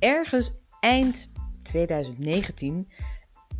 ergens eind 2019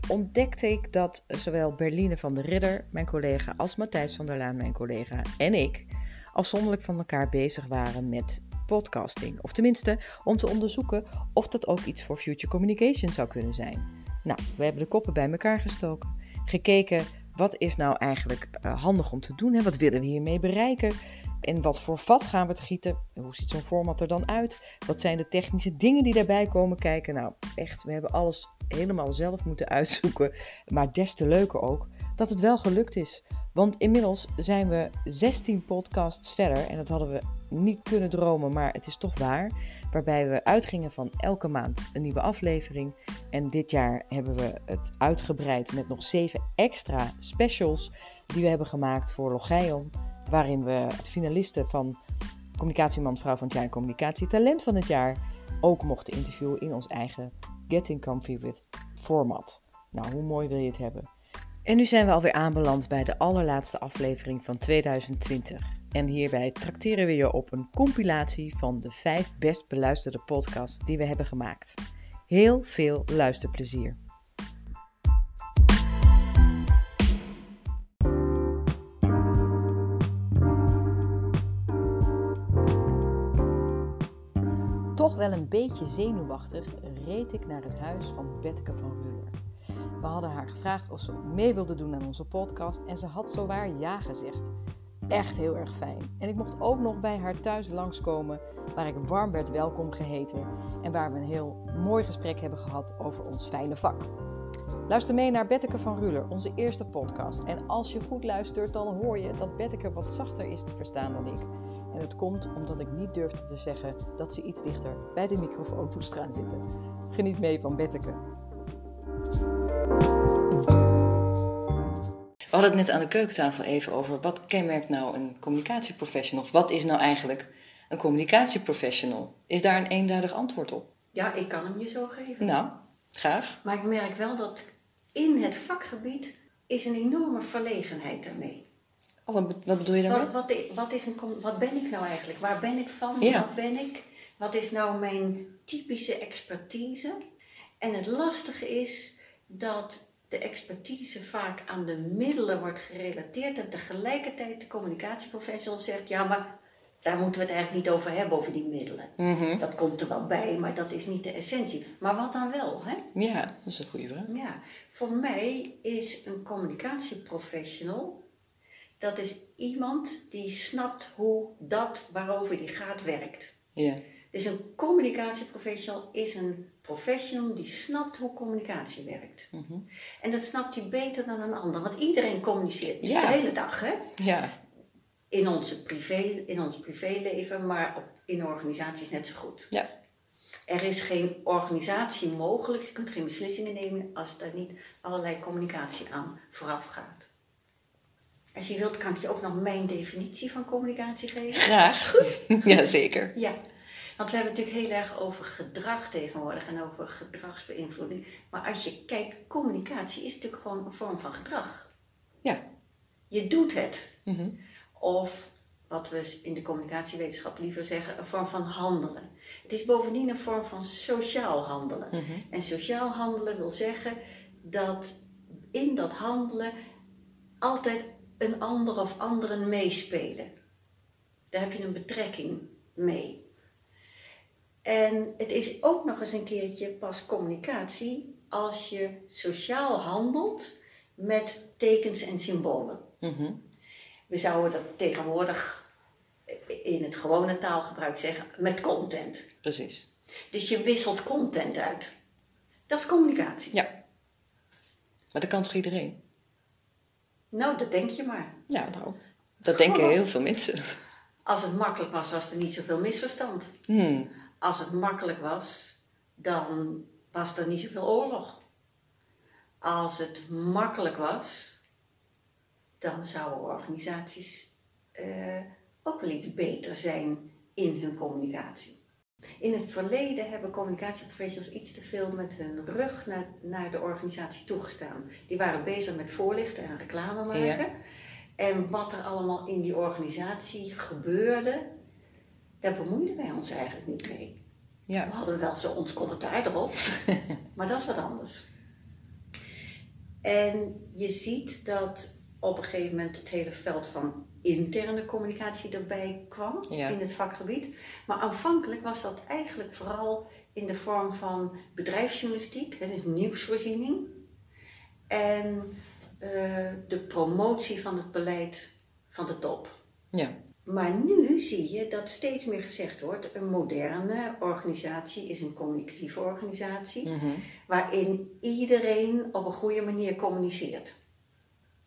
ontdekte ik dat zowel Berline van der Ridder, mijn collega, als Matthijs van der Laan, mijn collega, en ik afzonderlijk van elkaar bezig waren met podcasting. Of tenminste om te onderzoeken of dat ook iets voor future communication zou kunnen zijn. Nou, we hebben de koppen bij elkaar gestoken, gekeken wat is nou eigenlijk uh, handig om te doen en wat willen we hiermee bereiken. En wat voor vat gaan we het gieten? Hoe ziet zo'n format er dan uit? Wat zijn de technische dingen die daarbij komen kijken? Nou, echt, we hebben alles helemaal zelf moeten uitzoeken. Maar des te leuker ook dat het wel gelukt is. Want inmiddels zijn we 16 podcasts verder. En dat hadden we niet kunnen dromen, maar het is toch waar. Waarbij we uitgingen van elke maand een nieuwe aflevering. En dit jaar hebben we het uitgebreid met nog 7 extra specials die we hebben gemaakt voor Logion. Waarin we de finalisten van Communicatieman Vrouw van het Jaar en Communicatietalent van het jaar ook mochten interviewen in ons eigen Getting Comfy with format. Nou, hoe mooi wil je het hebben? En nu zijn we alweer aanbeland bij de allerlaatste aflevering van 2020. En hierbij trakteren we je op een compilatie van de vijf best beluisterde podcasts die we hebben gemaakt. Heel veel luisterplezier. Een beetje zenuwachtig reed ik naar het huis van Betteke van Ruller. We hadden haar gevraagd of ze mee wilde doen aan onze podcast en ze had zowaar ja gezegd. Echt heel erg fijn. En ik mocht ook nog bij haar thuis langskomen, waar ik warm werd welkom geheten en waar we een heel mooi gesprek hebben gehad over ons fijne vak. Luister mee naar Betteke van Ruler, onze eerste podcast. En als je goed luistert, dan hoor je dat Betteke wat zachter is te verstaan dan ik. En het komt omdat ik niet durfde te zeggen dat ze iets dichter bij de microfoon moest gaan zitten. Geniet mee van Betteke. We hadden het net aan de keukentafel even over wat kenmerkt nou een communicatieprofessional? Of wat is nou eigenlijk een communicatieprofessional? Is daar een eenduidig antwoord op? Ja, ik kan hem je zo geven. Nou, graag. Maar ik merk wel dat in het vakgebied is een enorme verlegenheid daarmee. Oh, wat, wat bedoel je daarmee? Wat, wat, wat, is een, wat ben ik nou eigenlijk? Waar ben ik van? Ja. Wat ben ik? Wat is nou mijn typische expertise? En het lastige is dat de expertise vaak aan de middelen wordt gerelateerd en tegelijkertijd de communicatieprofessional zegt, ja, maar daar moeten we het eigenlijk niet over hebben, over die middelen. Mhm. Dat komt er wel bij, maar dat is niet de essentie. Maar wat dan wel, hè? Ja, dat is een goede vraag. Ja, voor mij is een communicatieprofessional, dat is iemand die snapt hoe dat waarover die gaat werkt. Ja. Dus een communicatieprofessional is een professional die snapt hoe communicatie werkt. Mhm. En dat snapt hij beter dan een ander, want iedereen communiceert Ja. de hele dag, hè? Ja. In, onze privé, in ons privéleven, maar op, in organisaties net zo goed. Ja. Er is geen organisatie mogelijk, je kunt geen beslissingen nemen als daar niet allerlei communicatie aan vooraf gaat. Als je wilt, kan ik je ook nog mijn definitie van communicatie geven. Graag. ja, zeker. Ja, want we hebben het natuurlijk heel erg over gedrag tegenwoordig en over gedragsbeïnvloeding. Maar als je kijkt, communicatie is natuurlijk gewoon een vorm van gedrag. Ja. Je doet het. Mhm. Of wat we in de communicatiewetenschap liever zeggen, een vorm van handelen. Het is bovendien een vorm van sociaal handelen. Mhm. En sociaal handelen wil zeggen dat in dat handelen altijd een ander of anderen meespelen. Daar heb je een betrekking mee. En het is ook nog eens een keertje pas communicatie als je sociaal handelt met tekens en symbolen. Mhm. We zouden dat tegenwoordig in het gewone taalgebruik zeggen met content. Precies. Dus je wisselt content uit. Dat is communicatie. Ja. Maar dat kan toch iedereen? Nou, dat denk je maar. Ja, nou. Dat denken heel veel mensen. Als het makkelijk was, was er niet zoveel misverstand. Hmm. Als het makkelijk was, dan was er niet zoveel oorlog. Als het makkelijk was, dan zouden organisaties eh, ook wel iets beter zijn in hun communicatie. In het verleden hebben communicatieprofessionals iets te veel met hun rug naar, naar de organisatie toegestaan. Die waren bezig met voorlichten en reclame maken. Ja. En wat er allemaal in die organisatie gebeurde, daar bemoeiden wij ons eigenlijk niet mee. Ja. We hadden wel zo ons commentaar erop, maar dat is wat anders. En je ziet dat op een gegeven moment het hele veld van interne communicatie erbij kwam Ja. in het vakgebied. Maar aanvankelijk was dat eigenlijk vooral in de vorm van bedrijfsjournalistiek, dus nieuwsvoorziening. En eh, de promotie van het beleid van de top. Ja. Maar nu zie je dat steeds meer gezegd wordt: een moderne organisatie is een communicatieve organisatie, Mhm. waarin iedereen op een goede manier communiceert.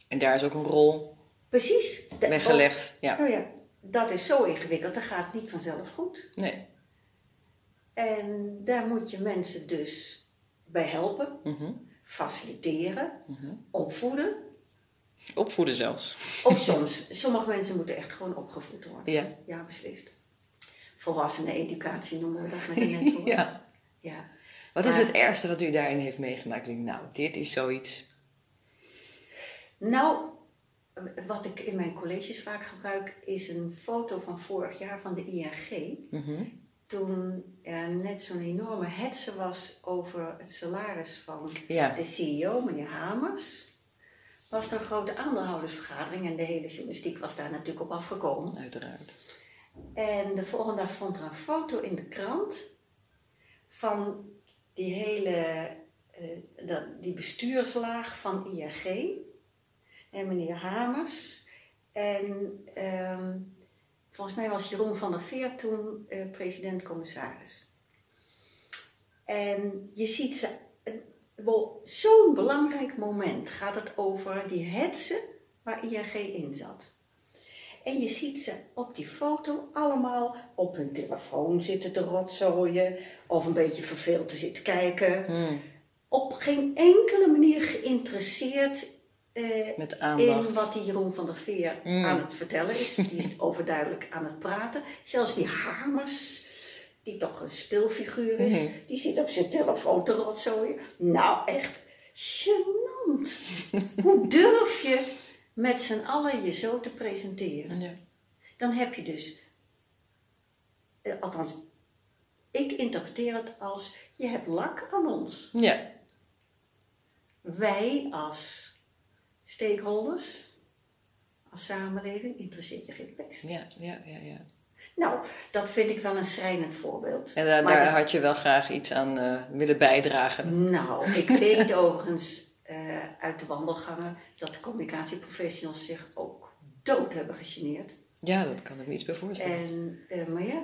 En daar is ook een rol Precies. De- weggelegd. Ja. Oh, ja, dat is zo ingewikkeld, dat gaat niet vanzelf goed. Nee. En daar moet je mensen dus bij helpen, Mhm. faciliteren, opvoeden. Opvoeden zelfs. Of soms, sommige mensen moeten echt gewoon opgevoed worden. Ja. Ja, beslist. Volwassenen educatie noemen we dat maar net hoor. Ja. ja. Wat is het ergste wat u daarin heeft meegemaakt? Ik denk, nou, dit is zoiets. Nou, wat ik in mijn colleges vaak gebruik, is een foto van vorig jaar van de ING. Mhm. Toen er net zo'n enorme hetze was over het salaris van Ja. de CEO, meneer Hamers. Was er een grote aandeelhoudersvergadering en de hele journalistiek was daar natuurlijk op afgekomen. Uiteraard. En de volgende dag stond er een foto in de krant van die hele eh, dat, die bestuurslaag van ING en meneer Hamers. En ehm, volgens mij was Jeroen van der Veer toen eh, president-commissaris. En je ziet ze, wel, zo'n belangrijk moment gaat het over die hetze waar ING in zat. En je ziet ze op die foto allemaal op hun telefoon zitten te rotzooien of een beetje verveeld te zitten kijken. Hmm. Op geen enkele manier geïnteresseerd eh, Met in wat die Jeroen van der Veer aan het vertellen is. Die is overduidelijk aan het praten. Zelfs die Hamers, die toch een speelfiguur is, die zit op zijn telefoon te rotzooien. Nou, echt gênant. Hoe durf je met z'n allen je zo te presenteren? Ja. Dan heb je dus, eh, althans, ik interpreteer het als, je hebt lak aan ons. Ja. Wij als stakeholders, als samenleving, interesseert je geen pest. Ja, ja, ja, ja. Nou, dat vind ik wel een schrijnend voorbeeld. En daar, Maar daar dat- had je wel graag iets aan eh, willen bijdragen. Nou, ik weet overigens eh, uit de wandelgangen dat de communicatieprofessionals zich ook dood hebben gegeneerd. Ja, dat kan ik me iets bij voorstellen. En, eh, maar ja,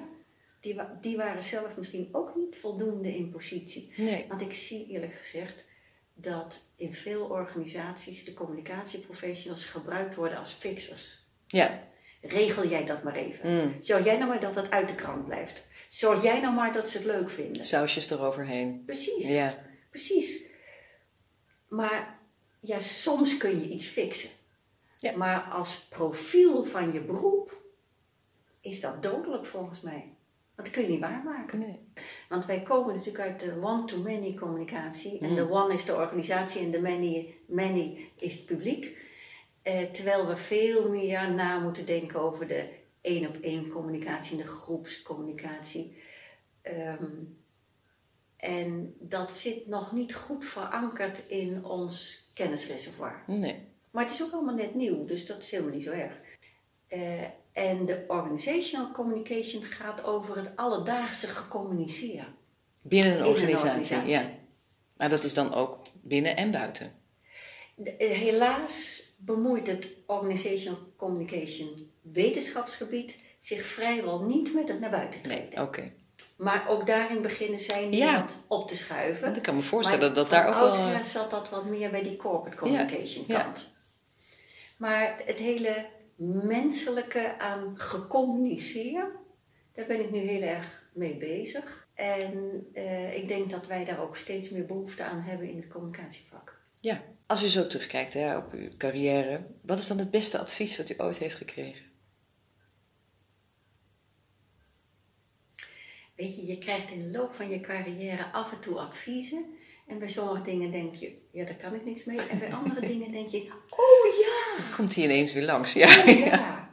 die, wa- die waren zelf misschien ook niet voldoende in positie. Nee. Want ik zie eerlijk gezegd dat in veel organisaties de communicatieprofessionals gebruikt worden als fixers. Ja. Regel jij dat maar even. Mm. Zorg jij nou maar dat het uit de krant blijft. Zorg jij nou maar dat ze het leuk vinden. Sausjes eroverheen. Precies. Ja. Precies. Maar ja, soms kun je iets fixen. Ja. Maar als profiel van je beroep is dat dodelijk volgens mij. Want dat kun je niet waarmaken. Nee. Want wij komen natuurlijk uit de one-to-many communicatie. En de one is de organisatie en de many, many is het publiek. Eh, terwijl we veel meer na moeten denken over de één-op-één communicatie en de groepscommunicatie. Ehm, en dat zit nog niet goed verankerd in ons kennisreservoir. Nee. Maar het is ook allemaal net nieuw, dus dat is helemaal niet zo erg. Eh, en de organizational communication gaat over het alledaagse gecommuniceren. Binnen een organisatie, ja. Maar dat is dan ook binnen en buiten. De- eh, helaas bemoeit het organizational communication wetenschapsgebied zich vrijwel niet met het naar buiten Nee, treden. oké. Maar ook daarin beginnen zij Ja. wat op te schuiven. Want ik kan me voorstellen Maar dat daar ook wel, eh, zat dat wat meer bij die corporate communication Ja, ja. kant. Maar het hele menselijke aan gecommuniceren, daar ben ik nu heel erg mee bezig. En eh, ik denk dat wij daar ook steeds meer behoefte aan hebben in het communicatievak. Ja. Als u zo terugkijkt hè, op uw carrière, wat is dan het beste advies wat u ooit heeft gekregen? Weet je, je krijgt in de loop van je carrière af en toe adviezen. En bij sommige dingen denk je, ja, daar kan ik niks mee. En bij andere dingen denk je, oh Komt hij ineens weer langs? Ja. ja.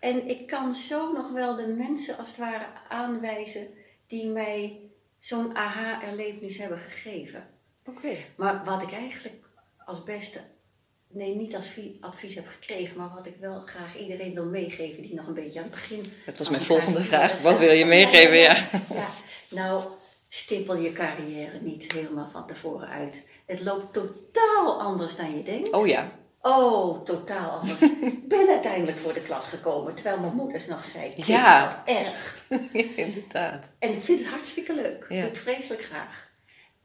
En ik kan zo nog wel de mensen als het ware aanwijzen die mij zo'n aha-erlevenis hebben gegeven. Oké. Maar wat ik eigenlijk als beste, nee, niet als vi- advies heb gekregen, maar wat ik wel graag iedereen wil meegeven die nog een beetje aan het begin. Dat was mijn de volgende carrière vraag. Wat wil je meegeven? Ja. ja. Nou, stippel je carrière niet helemaal van tevoren uit. Het loopt totaal anders dan je denkt. Oh ja. Oh, totaal anders. Ik ben uiteindelijk voor de klas gekomen, terwijl mijn moeders nog zei, Ja. wat erg. Inderdaad. En ik vind het hartstikke leuk. Ja. Ik doe het vreselijk graag.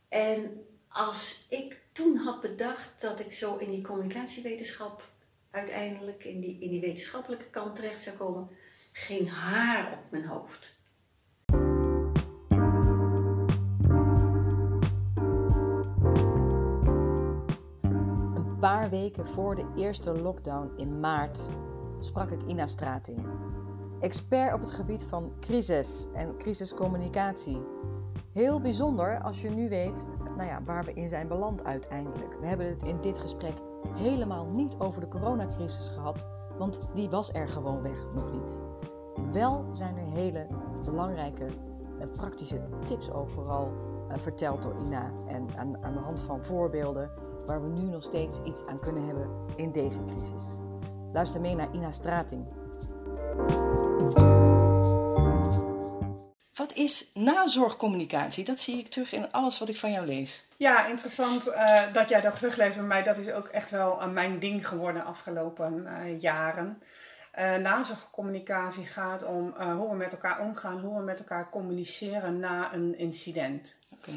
En als ik toen had bedacht dat ik zo in die communicatiewetenschap uiteindelijk in die, in die wetenschappelijke kant terecht zou komen, geen haar op mijn hoofd. Paar weken voor de eerste lockdown in maart sprak ik Ina Strating. Expert op het gebied van crisis en crisiscommunicatie. Heel bijzonder als je nu weet nou ja, waar we in zijn beland uiteindelijk. We hebben het in dit gesprek helemaal niet over de coronacrisis gehad, want die was er gewoonweg nog niet. Wel zijn er hele belangrijke en praktische tips overal eh, verteld door Ina. En aan, aan de hand van voorbeelden waar we nu nog steeds iets aan kunnen hebben in deze crisis. Luister mee naar Ina Strating. Wat is nazorgcommunicatie? Dat zie ik terug in alles wat ik van jou lees. Ja, interessant eh, dat jij dat terugleest bij mij. Dat is ook echt wel aan mijn ding geworden afgelopen eh, jaren. Eh nazorgcommunicatie gaat om eh, hoe we met elkaar omgaan, hoe we met elkaar communiceren na een incident. Oké.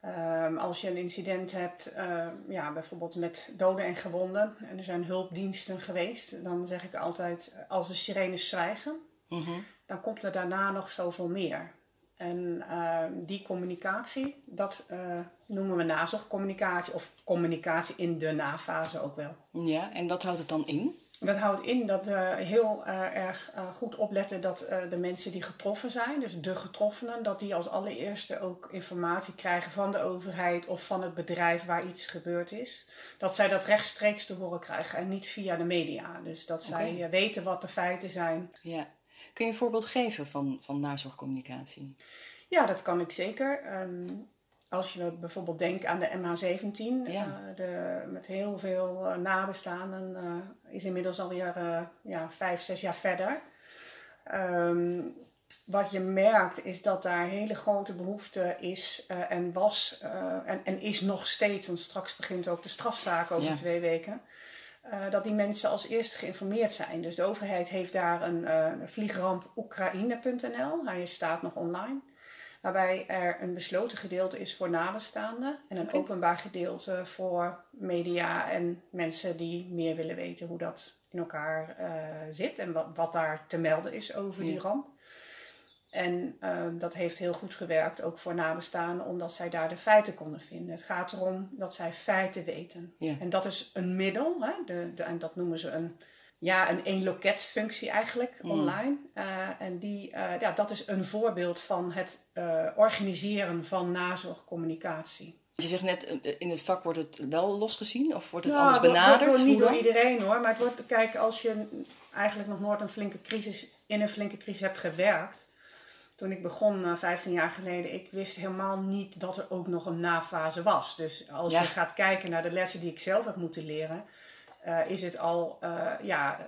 Ehm, als je een incident hebt, eh, ja, bijvoorbeeld met doden en gewonden, en er zijn hulpdiensten geweest, dan zeg ik altijd: als de sirenes zwijgen, Mhm. dan komt er daarna nog zoveel meer. En eh, die communicatie, dat eh, noemen we nazorgcommunicatie of communicatie in de nafase ook wel. Ja, en wat houdt het dan in? Dat houdt in dat we heel eh, erg eh, goed opletten dat eh, de mensen die getroffen zijn, dus de getroffenen, dat die als allereerste ook informatie krijgen van de overheid of van het bedrijf waar iets gebeurd is. Dat zij dat rechtstreeks te horen krijgen en niet via de media. Dus dat zij weten wat de feiten zijn. Ja. Kun je een voorbeeld geven van, van nazorgcommunicatie? Ja, dat kan ik zeker. Ehm, als je bijvoorbeeld denkt aan de MH17, Ja. eh, de, met heel veel eh, nabestaanden, eh, is inmiddels alweer ja, vijf, zes jaar verder. Ehm, wat je merkt is dat daar hele grote behoefte is en was en, en is nog steeds, want straks begint ook de strafzaak over Ja. twee weken. dat die mensen als eerste geïnformeerd zijn. Dus de overheid heeft daar een vliegramp Oekraïne.nl. Hij staat nog online. Waarbij er een besloten gedeelte is voor nabestaanden en een openbaar gedeelte voor media en mensen die meer willen weten hoe dat in elkaar eh, zit en wat, wat daar te melden is over die ramp. En eh, dat heeft heel goed gewerkt, ook voor nabestaanden, omdat zij daar de feiten konden vinden. Het gaat erom dat zij feiten weten. Ja. En dat is een middel, hè? De, de, en dat noemen ze een, ja, een één-loket-functie eigenlijk Mm. online. Eh, en die, eh, ja, dat is een voorbeeld van het eh, organiseren van nazorgcommunicatie. Je zegt net, in het vak wordt het wel losgezien of wordt het Nou, anders benaderd? niet door iedereen hoor, maar het wordt, kijk, als je eigenlijk nog nooit een flinke crisis, in een flinke crisis hebt gewerkt. Toen ik begon, eh, 15 jaar geleden, ik wist helemaal niet dat er ook nog een nafase was. Dus als Ja. je gaat kijken naar de lessen die ik zelf heb moeten leren, eh, is het al eh, ja, eh,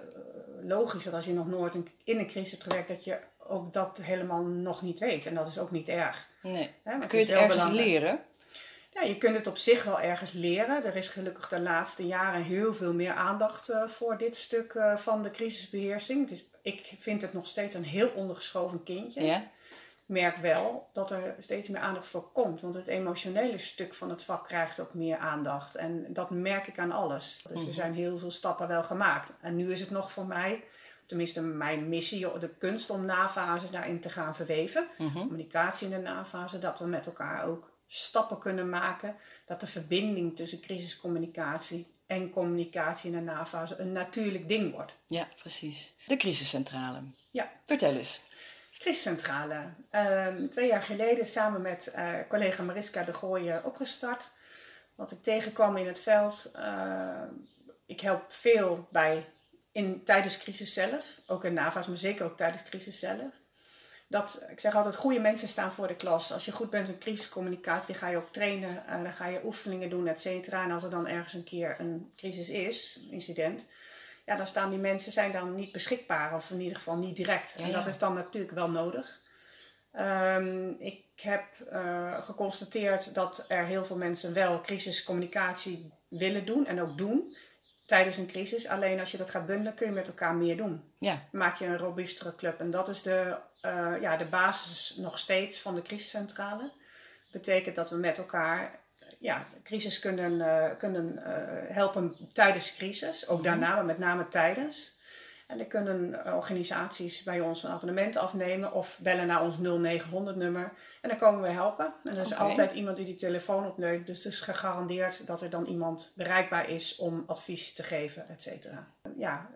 logisch dat als je nog nooit een- in een crisis hebt gewerkt, dat je ook dat helemaal nog niet weet. En dat is ook niet erg. Nee. Kun je het ergens belangrijk. leren? Ja, je kunt het op zich wel ergens leren. Er is gelukkig de laatste jaren heel veel meer aandacht voor dit stuk van de crisisbeheersing. Het is, ik vind het nog steeds een heel ondergeschoven kindje. Ja. Ik merk wel dat er steeds meer aandacht voor komt. Want het emotionele stuk van het vak krijgt ook meer aandacht. En dat merk ik aan alles. Dus er zijn heel veel stappen wel gemaakt. En nu is het nog voor mij, tenminste mijn missie, de kunst om nafase daarin te gaan verweven. Communicatie in de nafase, dat we met elkaar ook stappen kunnen maken. Dat de verbinding tussen crisiscommunicatie en communicatie in de nafase een natuurlijk ding wordt. ja, precies. De crisiscentrale. Ja, Vertel eens. Crisiscentrale. Ehm, twee jaar geleden samen met eh, collega Mariska de Gooijen opgestart. Wat ik tegenkwam in het veld. eh, ik help veel bij in, tijdens crisis zelf. Ook in NAVA's, maar zeker ook tijdens crisis zelf. dat, ik zeg altijd, goede mensen staan voor de klas. Als je goed bent in crisiscommunicatie, ga je ook trainen, uh, dan ga je oefeningen doen, et cetera. En als er dan ergens een keer een crisis is, incident, ja, dan staan die mensen zijn dan niet beschikbaar, of in ieder geval niet direct. En dat is dan natuurlijk wel nodig. Um, ik heb uh, geconstateerd dat er heel veel mensen wel crisiscommunicatie willen doen en ook doen tijdens een crisis. Alleen als je dat gaat bundelen, kun je met elkaar meer doen. Ja. Maak je een robuustere club. En dat is de, uh, ja, de basis nog steeds van de crisiscentrale. Betekent dat we met elkaar ja, crisis kunnen, uh, kunnen uh, helpen tijdens crisis. Ook -hmm. daarna, maar met name tijdens. En dan kunnen organisaties bij ons een abonnement afnemen of bellen naar ons 0900 nummer. En dan komen we helpen. En er is okay. altijd iemand die die telefoon opneemt. Dus het is gegarandeerd dat er dan iemand bereikbaar is om advies te geven, et cetera. Ja,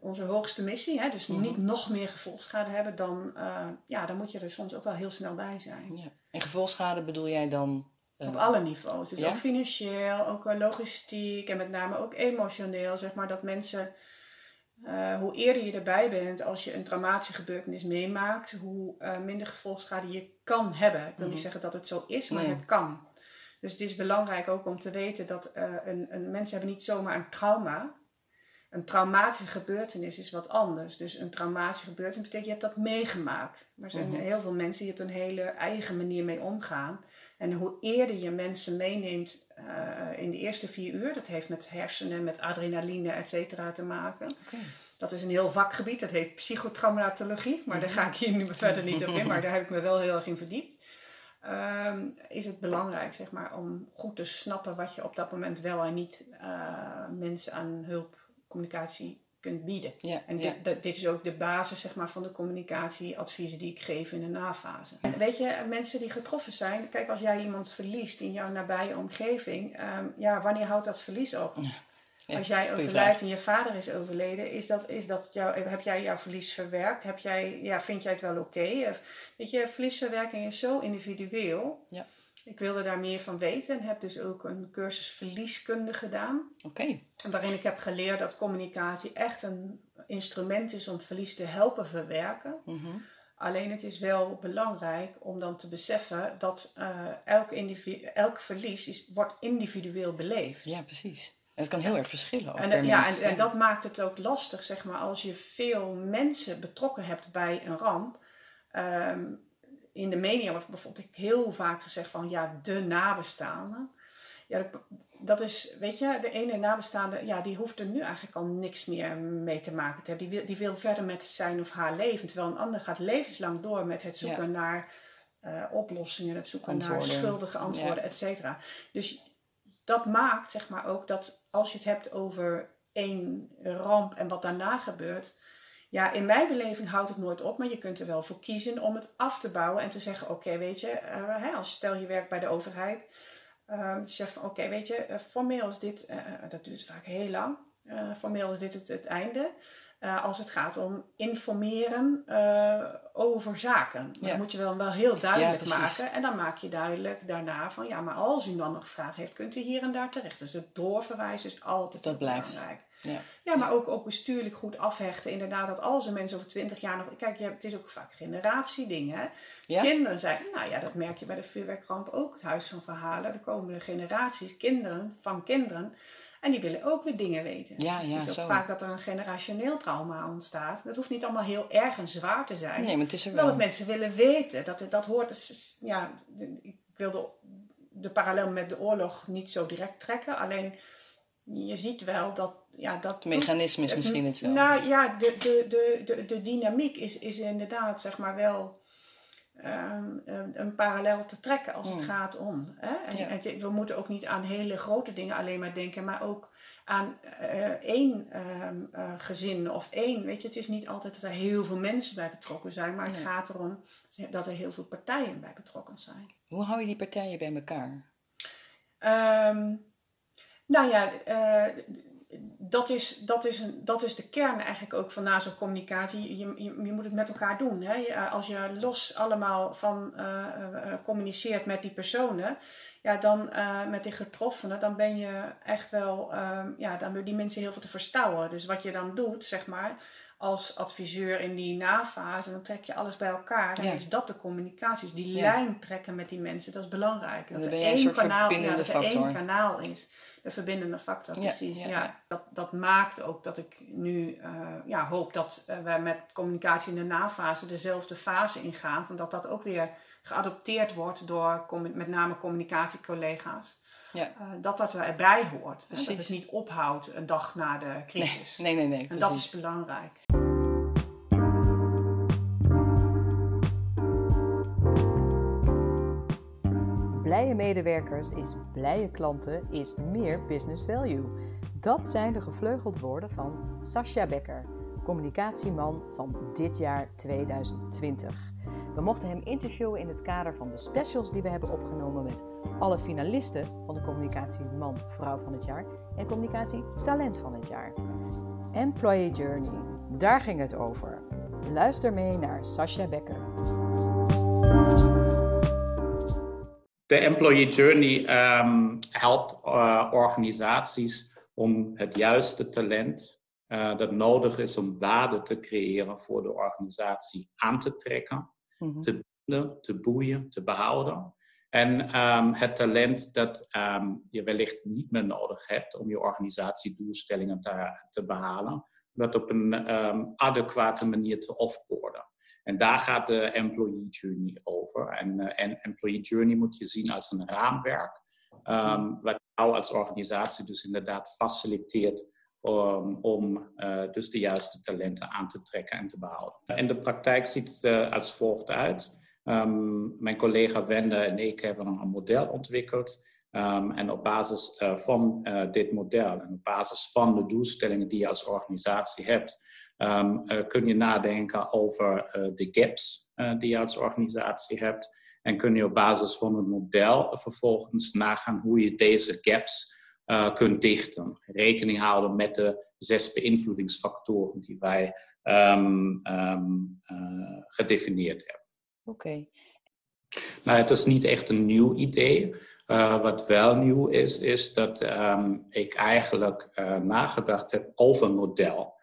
onze hoogste missie, hè, dus mm -hmm. niet nog meer gevolgschade hebben, dan, uh, ja, dan moet je er soms ook wel heel snel bij zijn. Ja. En gevolgschade bedoel jij dan? Uh, Op alle niveaus. Dus ja? ook financieel, ook logistiek en met name ook emotioneel. Zeg maar dat mensen uh, hoe eerder je erbij bent als je een traumatische gebeurtenis meemaakt, hoe uh, minder gevolgschade je kan hebben. Ik wil niet zeggen dat het zo is, maar nee. het kan. Dus het is belangrijk ook om te weten dat een, een, mensen hebben niet zomaar een trauma. Een traumatische gebeurtenis is wat anders. Dus een traumatische gebeurtenis betekent je hebt dat meegemaakt. Maar er zijn mm-hmm. heel veel mensen die op een hele eigen manier mee omgaan. En hoe eerder je mensen meeneemt uh, in de eerste vier uur, dat heeft met hersenen, met adrenaline, et cetera te maken. Okay. Dat is een heel vakgebied, dat heet psychotraumatologie, maar daar ga ik hier nu verder niet op in, maar daar heb ik me wel heel erg in verdiept. Um, is het belangrijk zeg maar, om goed te snappen wat je op dat moment wel en niet uh, mensen aan hulp, communicatie kunt bieden. Ja, en ja. dit, dit, is ook de basis zeg maar, van de communicatieadviezen die ik geef in de nafase. Weet je, mensen die getroffen zijn, kijk als jij iemand verliest in jouw nabije omgeving, um, ja, wanneer houdt dat verlies op? Ja, als jij overlijdt en je vader is overleden, is dat, is dat jou, heb jij jouw verlies verwerkt? Heb jij, ja, vind jij het wel oké? Okay? Weet je, verliesverwerking is zo individueel. Ja. Ik wilde daar meer van weten en heb dus ook een cursus verlieskunde gedaan. Oké. Okay. Waarin ik heb geleerd dat communicatie echt een instrument is om verlies te helpen verwerken. Mm -hmm. Alleen het is wel belangrijk om dan te beseffen dat uh, elk, elk verlies is, wordt individueel beleefd. Ja, precies. En het kan heel erg verschillen. Ook en, per ja, mens. en, en dat maakt het ook lastig, zeg maar, als je veel mensen betrokken hebt bij een ramp. Um, in de media wordt bijvoorbeeld heel vaak gezegd van ja, de nabestaanden. Ja, dat is, weet je, de ene nabestaande, ja, die hoeft er nu eigenlijk al niks meer mee te maken te hebben. Die wil, die wil verder met zijn of haar leven. Terwijl een ander gaat levenslang door met het zoeken ja. naar uh, oplossingen, het zoeken antwoorden. naar schuldige antwoorden, ja. et cetera. Dus dat maakt, zeg maar ook, dat als je het hebt over één ramp en wat daarna gebeurt, ja, in mijn beleving houdt het nooit op, maar je kunt er wel voor kiezen om het af te bouwen en te zeggen: Oké, okay, weet je, uh, hè, als stel je werkt bij de overheid, uh, je zegt van: Oké, okay, weet je, uh, formeel is dit, dat duurt vaak heel lang, formeel is dit het, het einde. als het gaat om informeren over zaken. Ja. Dat moet je wel, wel heel duidelijk ja, maken. En dan maak je duidelijk daarna van ja, maar als u dan nog vragen heeft, kunt u hier en daar terecht. Dus het doorverwijzen is altijd dat blijft. Ja. ja, maar ook, ook bestuurlijk goed afhechten. Inderdaad, dat als er mensen over twintig jaar nog... Kijk, het is ook vaak generatiedingen. Hè? Ja? Kinderen zijn... Nou ja, dat merk je bij de vuurwerkramp ook. Het Huis van Verhalen. Er komen de generaties, kinderen van kinderen. En die willen ook weer dingen weten. Ja, dus ja, het is ook zo. vaak dat er een generationeel trauma ontstaat. Dat hoeft niet allemaal heel erg en zwaar te zijn. Nee, maar het is er wel. dat mensen willen weten. Dat, dat hoort... Ja, ik wilde de parallel met de oorlog niet zo direct trekken. Alleen je ziet wel dat... Ja, dat het mechanisme is misschien hetzelfde. Nou ja, de, de, de, de, de dynamiek is, is inderdaad zeg maar wel um, een, een parallel te trekken als Hmm. het gaat om. Hè? En, Ja. en het- we moeten ook niet aan hele grote dingen alleen maar denken, maar ook aan eh, één ehm, eh, gezin of één. Weet je, het is niet altijd dat er heel veel mensen bij betrokken zijn, maar het Nee. gaat erom dat er heel veel partijen bij betrokken zijn. Hoe hou je die partijen bij elkaar? Ehm, nou ja, eh, dat, is, dat, is een, dat is de kern eigenlijk ook van NASO-communicatie. Je, je, je moet het met elkaar doen. Hè? Je- Als je los allemaal van eh, eh, communiceert met die personen, ja, dan uh, met die getroffenen, dan ben je echt wel, um, ja, dan hebben die mensen heel veel te verstouwen. Dus wat je dan doet, zeg maar, als adviseur in die nafase, dan trek je alles bij elkaar. Dan is dat de communicatie. Dus die lijn trekken met die mensen, dat is belangrijk. Dat, er één kanaal, ja, dat er één kanaal is. De verbindende factor, precies. Ja, Dat, dat maakt ook dat ik nu uh, ja, hoop dat uh, wij met communicatie in de nafase dezelfde fase ingaan. Van dat dat ook weer geadopteerd wordt door met name communicatiecollega's. Ja. Uh, dat dat erbij hoort. Hè? Dat het niet ophoudt een dag na de crisis. Nee, nee, nee. nee en dat is belangrijk. Medewerkers is blije klanten is meer business value. Dat zijn de gevleugeld woorden van Sascha Becker, communicatieman van dit jaar 2020. We mochten hem interviewen in het kader van de specials die we hebben opgenomen met alle finalisten van de Communicatie Man-Vrouw van het jaar en Communicatie Talent van het jaar. Employee Journey, daar ging het over. Luister mee naar Sascha Becker. De Employee Journey um, helpt uh, organisaties om het juiste talent uh, dat nodig is om waarde te creëren voor de organisatie aan te trekken Mhm. te binden, te boeien, te behouden. En um, het talent dat um, je wellicht niet meer nodig hebt om je organisatiedoelstellingen te, te behalen, dat op een adequate manier te offboarden. En daar gaat de employee journey over. En, uh, en employee journey moet je zien als een raamwerk, um, wat jou als organisatie dus inderdaad faciliteert um, om uh, dus de juiste talenten aan te trekken en te behouden. In de praktijk ziet uh, als volgt uit. Um, mijn collega Wende en ik hebben een model ontwikkeld. Um, en op basis van dit model en op basis van de doelstellingen die je als organisatie hebt, kun je nadenken over de gaps die je als organisatie hebt. En kun je op basis van het model vervolgens nagaan hoe je deze gaps uh, kunt dichten. Rekening houden met de zes beïnvloedingsfactoren die wij um, um, uh, gedefinieerd hebben. Oké. Okay. Nou, het is niet echt een nieuw idee. Uh, wat wel nieuw is, is dat um, ik eigenlijk nagedacht heb over een model.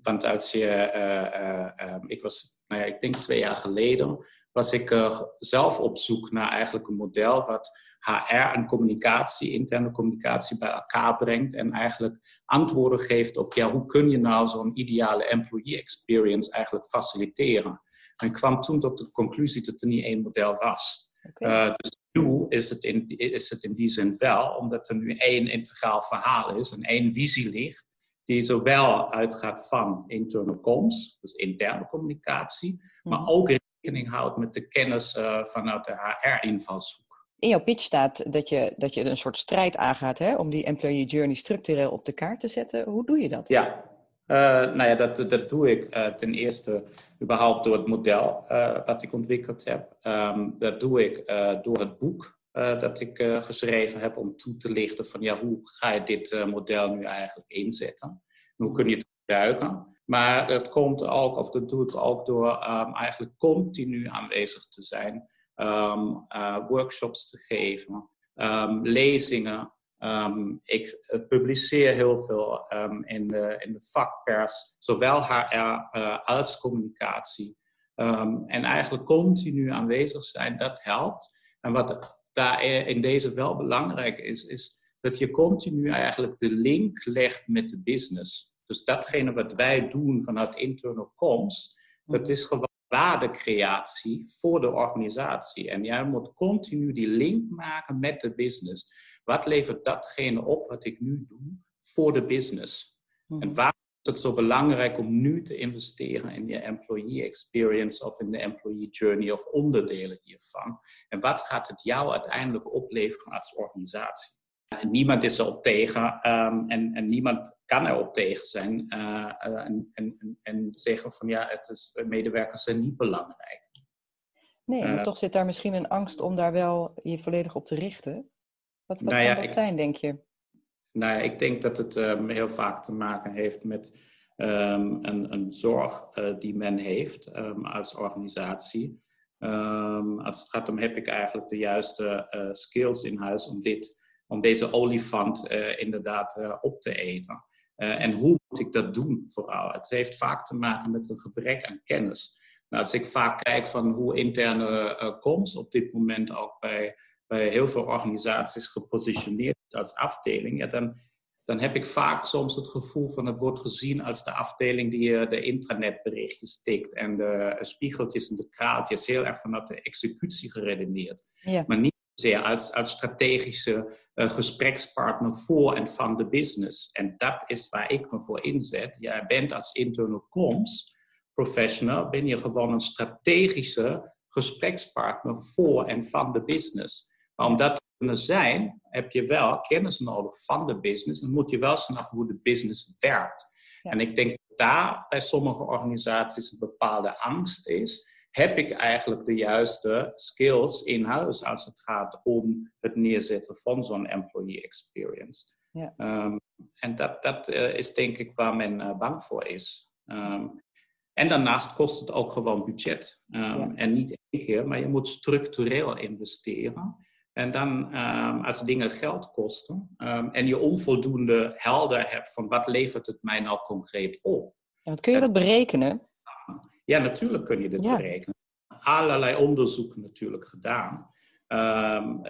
Want als je, ik was, nou ja, ik denk twee jaar geleden, was ik zelf op zoek naar eigenlijk een model wat HR en communicatie, interne communicatie bij elkaar brengt en eigenlijk antwoorden geeft op ja, hoe kun je nou zo'n ideale employee experience eigenlijk faciliteren. En ik kwam toen tot de conclusie dat er niet één model was. Okay. Dus nu is het, in, is het in die zin wel, omdat er nu één integraal verhaal is en één visie ligt die zowel uitgaat van internal comms, dus interne communicatie, maar mhm. ook rekening houdt met de kennis uh, vanuit de HR-invalshoek in jouw pitch staat dat je, dat je een soort strijd aangaat hè, om die employee journey structureel op de kaart te zetten. Hoe doe je dat? Ja, uh, nou ja, dat, dat doe ik uh, ten eerste überhaupt door het model uh, wat ik ontwikkeld heb. Um, dat doe ik door het boek dat ik geschreven heb om toe te lichten van ja, hoe ga je dit model nu eigenlijk inzetten? Hoe kun je het gebruiken? Maar dat komt ook, of dat doe ik ook door um, eigenlijk continu aanwezig te zijn uh, workshops te geven, um, lezingen. Ik publiceer heel veel in, de, in de vakpers, zowel HR als communicatie. en eigenlijk continu aanwezig zijn, dat helpt. En wat daar in deze wel belangrijk is, is dat je continu eigenlijk de link legt met de business. Dus datgene wat wij doen vanuit internal comms, dat is gewoon waardecreatie voor de organisatie. En jij moet continu die link maken met de business. Wat levert datgene op wat ik nu doe voor de business? En mhm. Het zo belangrijk om nu te investeren in je employee experience of in de employee journey of onderdelen hiervan? En wat gaat het jou uiteindelijk opleveren als organisatie? En niemand is erop tegen um, en, en, niemand kan erop tegen zijn uh, en, en, en, zeggen van ja, het is, medewerkers zijn niet belangrijk. Nee, maar uh, toch zit daar misschien een angst om daar wel je volledig op te richten. Wat, wat nou ja, kan dat ik, zijn, denk je? Nou ja, ik denk dat het um, heel vaak te maken heeft met um, een, een, zorg uh, die men heeft als organisatie. Als het gaat om, heb ik eigenlijk de juiste skills in huis om, dit, om deze olifant inderdaad op te eten? en hoe moet ik dat doen vooral? Het heeft vaak te maken met een gebrek aan kennis. Nou, als ik vaak kijk van hoe interne comms op dit moment ook bij, bij heel veel organisaties gepositioneerd is als afdeling, ja, dan, dan heb ik vaak soms het gevoel van het wordt gezien als de afdeling die uh, de intranetberichtjes tikt en de spiegeltjes en de kraaltjes heel erg vanuit de executie geredeneerd. Ja. Maar niet zozeer als, als strategische uh, gesprekspartner voor en van de business. En dat is waar ik me voor inzet. Jij bent als internal comms professional ben je gewoon een strategische gesprekspartner voor en van de business. Maar om dat te kunnen zijn, heb je wel kennis nodig van de business. En moet je wel snappen hoe de business werkt. En ik denk dat daar bij sommige organisaties een bepaalde angst is. Heb ik eigenlijk de juiste skills in huis als het gaat om het neerzetten van zo'n employee experience? Ja. Ehm, en dat, dat uh, is denk ik waar men uh, bang voor is. Um, en daarnaast kost het ook gewoon budget. Um, En niet één keer, maar je moet structureel investeren. En dan, um, als dingen geld kosten um, en je onvoldoende helder hebt van wat levert het mij nou concreet op. Ja, kun je dat berekenen? Ja, natuurlijk kun je dit berekenen. Allerlei onderzoeken natuurlijk gedaan.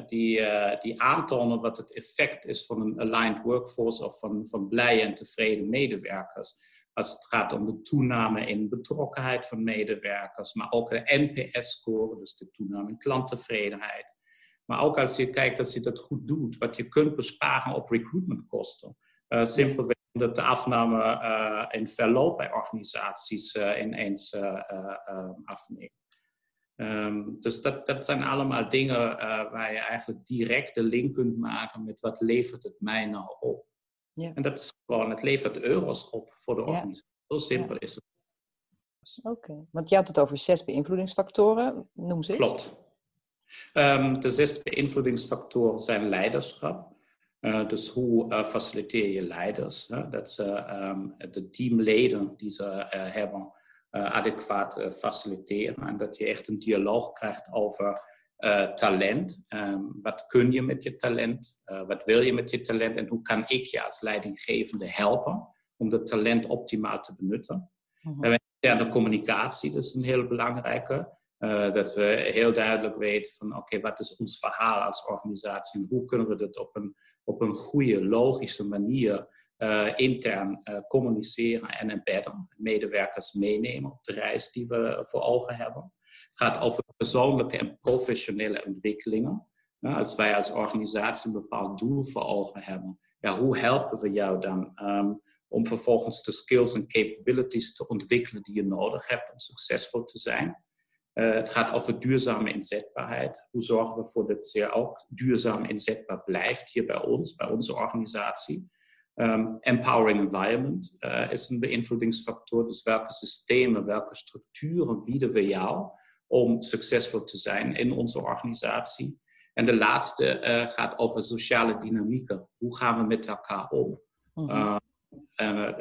die, uh, die aantonen wat het effect is van een aligned workforce of van, van blije en tevreden medewerkers als het gaat om de toename in betrokkenheid van medewerkers, maar ook de NPS-score, dus de toename in klanttevredenheid. Maar ook als je kijkt dat je dat goed doet, wat je kunt besparen op recruitmentkosten. Uh, simpelweg omdat de afname uh, in verloop bij organisaties uh, ineens afneemt. Um, dus dat, dat zijn allemaal dingen waar je eigenlijk direct de link kunt maken met wat levert het mij nou op. Ja. En dat is gewoon, het levert euro's op voor de organisatie. Zo simpel is het. Oké, want je had het over zes beïnvloedingsfactoren. Noem ze. Klopt. Um, de zes beïnvloedingsfactoren zijn leiderschap. Uh, dus hoe uh, faciliteer je leiders? Hè? Dat ze um, de teamleden die ze uh, hebben adequaat faciliteren. En dat je echt een dialoog krijgt over talent. Um, wat kun je met je talent? Wat wil je met je talent? En hoe kan ik je als leidinggevende helpen om dat talent optimaal te benutten? Mm -hmm. En de communicatie, dat is een heel belangrijke. Uh, dat we heel duidelijk weten van oké, wat is ons verhaal als organisatie en hoe kunnen we dat op een, op een goede, logische manier intern communiceren en embedden. Medewerkers meenemen op de reis die we voor ogen hebben. Het gaat over persoonlijke en professionele ontwikkelingen. als wij als organisatie een bepaald doel voor ogen hebben, ja, hoe helpen we jou dan um, om vervolgens de skills en capabilities te ontwikkelen die je nodig hebt om succesvol te zijn? Uh, het gaat over duurzame inzetbaarheid. Hoe zorgen we ervoor dat ze ook duurzaam inzetbaar blijft hier bij ons, bij onze organisatie? Um, empowering environment uh, is een beïnvloedingsfactor. Dus welke systemen, welke structuren bieden we jou om succesvol te zijn in onze organisatie. En de laatste uh, gaat over sociale dynamieken. Hoe gaan we met elkaar om? Mhm. Uh,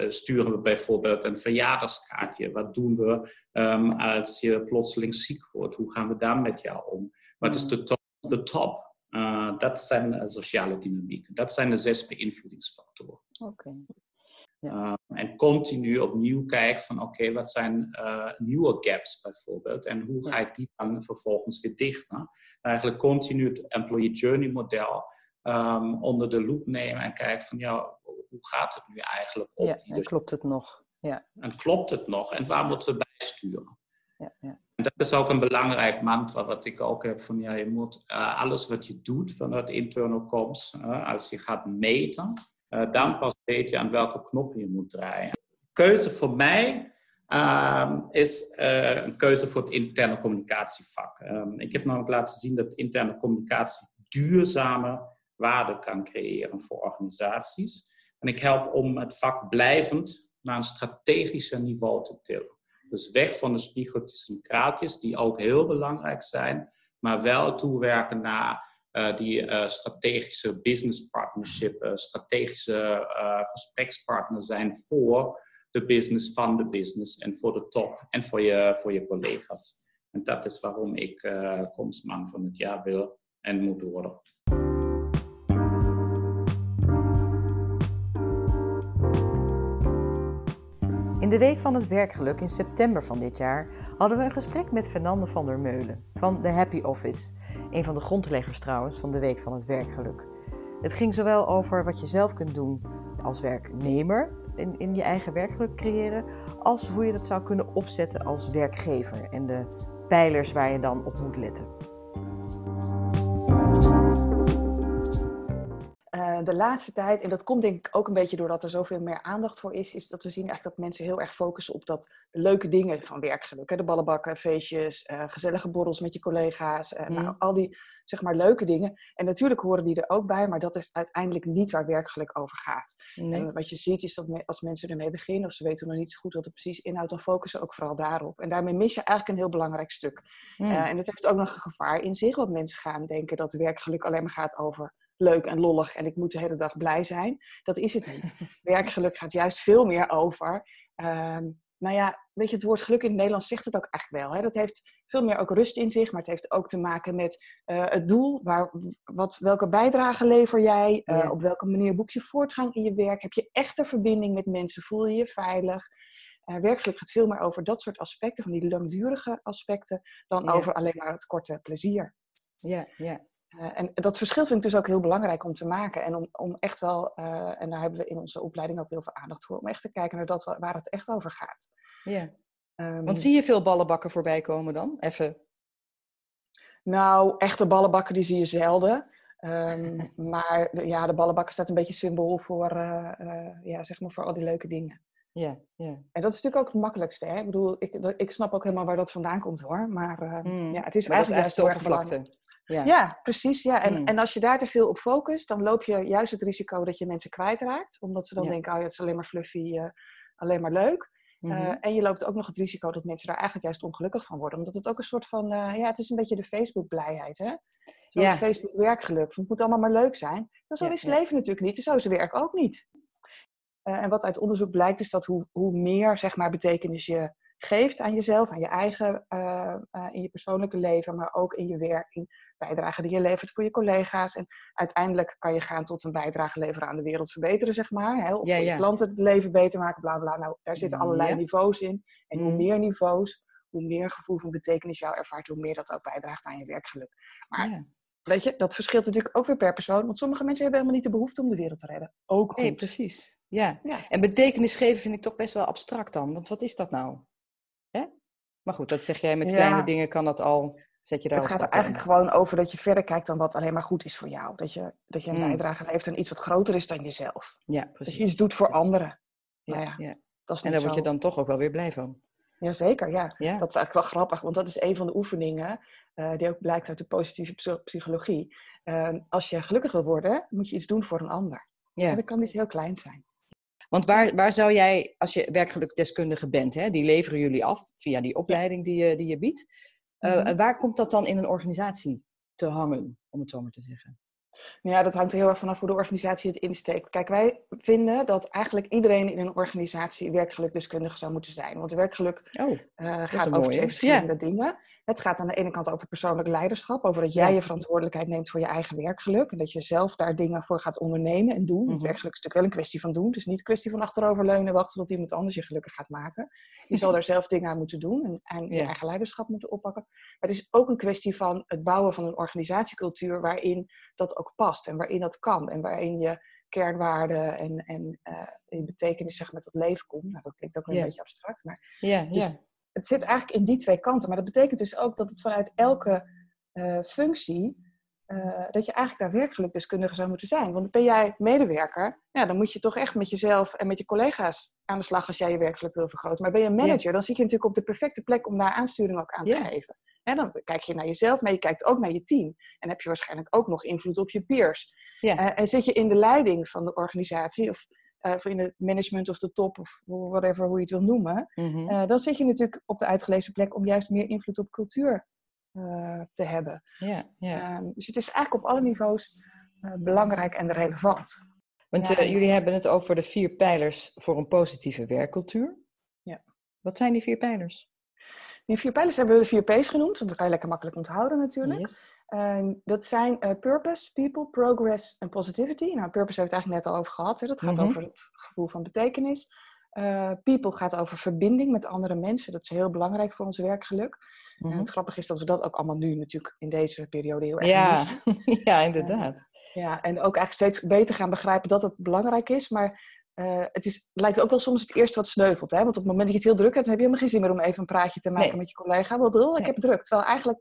sturen we bijvoorbeeld een verjaardagskaartje? Wat doen we um, als je plotseling ziek wordt? Hoe gaan we daar met jou om? Wat is de top? De top? dat zijn sociale dynamieken. Dat zijn de zes beïnvloedingsfactoren. Oké. Ja. Uh, en continu opnieuw kijken van oké, wat zijn uh, nieuwe gaps bijvoorbeeld en hoe ga ik die dan vervolgens weer dichten. Eigenlijk continu het employee journey model um, onder de loep nemen en kijken van ja, hoe gaat het nu eigenlijk op? Ja, en klopt het nog? Ja. En klopt het nog? En waar moeten we bijsturen? Ja, ja. En dat is ook een belangrijk mantra wat ik ook heb van ja, je moet uh, alles wat je doet vanuit internal comms, als je gaat meten, uh, dan pas weet je aan welke knoppen je moet draaien. Keuze voor mij um, is een keuze voor het interne communicatievak. Um, ik heb namelijk laten zien dat interne communicatie duurzame waarde kan creëren voor organisaties. En ik help om het vak blijvend naar een strategischer niveau te tillen. Dus weg van de spiegeltjes en kraatjes, die ook heel belangrijk zijn, maar wel toewerken naar uh, die uh, strategische business partnership, uh, strategische gesprekspartner zijn voor de business van de business en voor de top en voor je, voor je collega's. En dat is waarom ik Komstman van het jaar wil en moet worden. In de Week van het Werkgeluk in september van dit jaar hadden we een gesprek met Fernande van der Meulen van The Happy Office, een van de grondleggers trouwens van de Week van het Werkgeluk. Het ging zowel over wat je zelf kunt doen als werknemer in, in je eigen werkgeluk creëren, als hoe je dat zou kunnen opzetten als werkgever en de pijlers waar je dan op moet letten. De laatste tijd, en dat komt denk ik ook een beetje doordat er zoveel meer aandacht voor is, is dat we zien eigenlijk dat mensen heel erg focussen op dat leuke dingen van werkgeluk. Hè? De ballenbakken, feestjes, uh, gezellige borrels met je collega's, uh, nou, al die zeg maar leuke dingen. En natuurlijk horen die er ook bij, maar dat is uiteindelijk niet waar werkgeluk over gaat. En wat je ziet is dat als mensen ermee beginnen, of ze weten nog niet zo goed wat het precies inhoudt, dan focussen ze ook vooral daarop. En daarmee mis je eigenlijk een heel belangrijk stuk. Mm. en het heeft ook nog een gevaar in zich, want mensen gaan denken dat werkgeluk alleen maar gaat over leuk en lollig en ik moet de hele dag blij zijn. Dat is het niet. Werkgeluk gaat juist veel meer over. Uh, nou ja, weet je, het woord geluk in het Nederlands zegt het ook echt wel. Hè? Dat heeft veel meer ook rust in zich, maar het heeft ook te maken met uh, het doel. Waar, wat, welke bijdrage lever jij? Uh, Op welke manier boek je voortgang in je werk? Heb je echt een verbinding met mensen? Voel je je veilig? Uh, werkgeluk gaat veel meer over dat soort aspecten, van die langdurige aspecten, dan ja. over alleen maar het korte plezier. Ja, ja. Uh, en dat verschil vind ik dus ook heel belangrijk om te maken. En om, om echt wel, uh, en daar hebben we in onze opleiding ook heel veel aandacht voor, om echt te kijken naar dat waar het echt over gaat. Ja. Um, Want zie je veel ballenbakken voorbij komen dan? Even. Nou, echte ballenbakken die zie je zelden. Um, maar ja, de ballenbakken staat een beetje symbool voor, uh, ja, zeg maar voor al die leuke dingen. Ja, ja. En dat is natuurlijk ook het makkelijkste. Hè? Ik bedoel, ik, ik snap ook helemaal waar dat vandaan komt hoor. Maar mm. ja, het is maar eigenlijk juist de oppervlakte. Ja. ja, precies. Ja. En, mm. en als je daar te veel op focust, dan loop je juist het risico dat je mensen kwijtraakt. Omdat ze dan ja. denken, oh ja, het is alleen maar fluffy, uh, alleen maar leuk. Mm -hmm. uh, en je loopt ook nog het risico dat mensen daar eigenlijk juist ongelukkig van worden. Omdat het ook een soort van, uh, ja, het is een beetje de Facebook-blijheid, hè? Zo ja. Facebook-werkgeluk. Het moet allemaal maar leuk zijn. Maar zo is het leven natuurlijk niet. En zo is het werk ook niet. en wat uit onderzoek blijkt, is dat hoe, hoe meer, zeg maar, betekenis je geeft aan jezelf, aan je eigen, in je persoonlijke leven, maar ook in je werking, bijdrage die je levert voor je collega's. En uiteindelijk kan je gaan tot een bijdrage leveren aan de wereld verbeteren, zeg maar. Hè? Of ja, ja. je klanten het leven beter maken, bla bla. Nou, daar zitten allerlei ja. niveaus in. En hoe meer niveaus, hoe meer gevoel van betekenis jou ervaart, hoe meer dat ook bijdraagt aan je werkgeluk. Maar weet je, dat verschilt natuurlijk ook weer per persoon. Want sommige mensen hebben helemaal niet de behoefte om de wereld te redden. Ook goed. Nee, precies. Ja. En betekenis geven vind ik toch best wel abstract dan. Want wat is dat nou? Hè? Maar goed, dat zeg jij met kleine dingen kan dat al Zet je daar het gaat er eigenlijk in. gewoon over dat je verder kijkt dan wat alleen maar goed is voor jou. Dat je, dat je een mm. bijdrage levert aan iets wat groter is dan jezelf. Ja, precies. Dat je iets doet voor anderen. Ja, nou ja, ja. Dat is en daar word je dan toch ook wel weer blij van. Jazeker, ja. ja. Dat is eigenlijk wel grappig, want dat is een van de oefeningen uh, die ook blijkt uit de positieve psychologie. Uh, als je gelukkig wil worden, moet je iets doen voor een ander. Ja. En dat kan niet heel klein zijn. Want waar, waar zou jij, als je werkgelukdeskundige bent, hè, die leveren jullie af via die opleiding die, je, die je biedt. Uh, mm-hmm. Waar komt dat dan in een organisatie te hangen, om het zo maar te zeggen? Ja, dat hangt er heel erg vanaf hoe de organisatie het insteekt. Kijk, wij vinden dat eigenlijk iedereen in een organisatie werkgelukdeskundige zou moeten zijn. Want werkgeluk oh, uh, gaat over twee verschillende ja. dingen. Het gaat aan de ene kant over persoonlijk leiderschap. Over dat jij ja. je verantwoordelijkheid neemt voor je eigen werkgeluk. En dat je zelf daar dingen voor gaat ondernemen en doen. Mm -hmm. Want werkgeluk is natuurlijk wel een kwestie van doen. Het is niet een kwestie van achteroverleunen en wachten tot iemand anders je gelukkig gaat maken. Je zal daar zelf dingen aan moeten doen en, en ja. je eigen leiderschap moeten oppakken. Maar het is ook een kwestie van het bouwen van een organisatiecultuur waarin dat ook past en waarin dat kan en waarin je kernwaarden en, en uh, in betekenis zeg maar tot leven komt. Nou, dat klinkt ook een yeah. beetje abstract, maar yeah, dus yeah. het zit eigenlijk in die twee kanten. Maar dat betekent dus ook dat het vanuit elke uh, functie uh, dat je eigenlijk daar werkgelukdeskundige zou moeten zijn. Want ben jij medewerker, ja, dan moet je toch echt met jezelf en met je collega's aan de slag als jij je werkgeluk wil vergroten. Maar ben je manager, dan zit je natuurlijk op de perfecte plek om daar aansturing ook aan te geven. Dan kijk je naar jezelf, maar je kijkt ook naar je team. En heb je waarschijnlijk ook nog invloed op je peers. Ja. Uh, en zit je in de leiding van de organisatie, of, uh, of in het management of de top, of whatever, hoe je het wil noemen. Mm -hmm. uh, dan zit je natuurlijk op de uitgelezen plek om juist meer invloed op cultuur te hebben. Ja, ja. Ehm, dus het is eigenlijk op alle niveaus belangrijk en relevant. Want ja, jullie hebben het over de vier pijlers voor een positieve werkcultuur. Ja. Wat zijn die vier pijlers? Die vier pijlers hebben we de vier P's genoemd, want dat kan je lekker makkelijk onthouden natuurlijk. Yes. Ehm, dat zijn eh, purpose, people, progress en positivity. Nou, purpose hebben we het eigenlijk net al over gehad. Hè? Dat gaat Mhm. over het gevoel van betekenis. Eh, people gaat over verbinding met andere mensen. Dat is heel belangrijk voor ons werkgeluk. En Mhm. het grappige is dat we dat ook allemaal nu natuurlijk in deze periode heel erg Ja, ja, inderdaad. Ja, en ook eigenlijk steeds beter gaan begrijpen dat het belangrijk is. Maar eh, het, is, het lijkt ook wel soms het eerste wat sneuvelt. Hè? Want op het moment dat je het heel druk hebt, heb je helemaal geen zin meer om even een praatje te maken Nee. met je collega. Want oh, ik Nee. heb het druk. Terwijl eigenlijk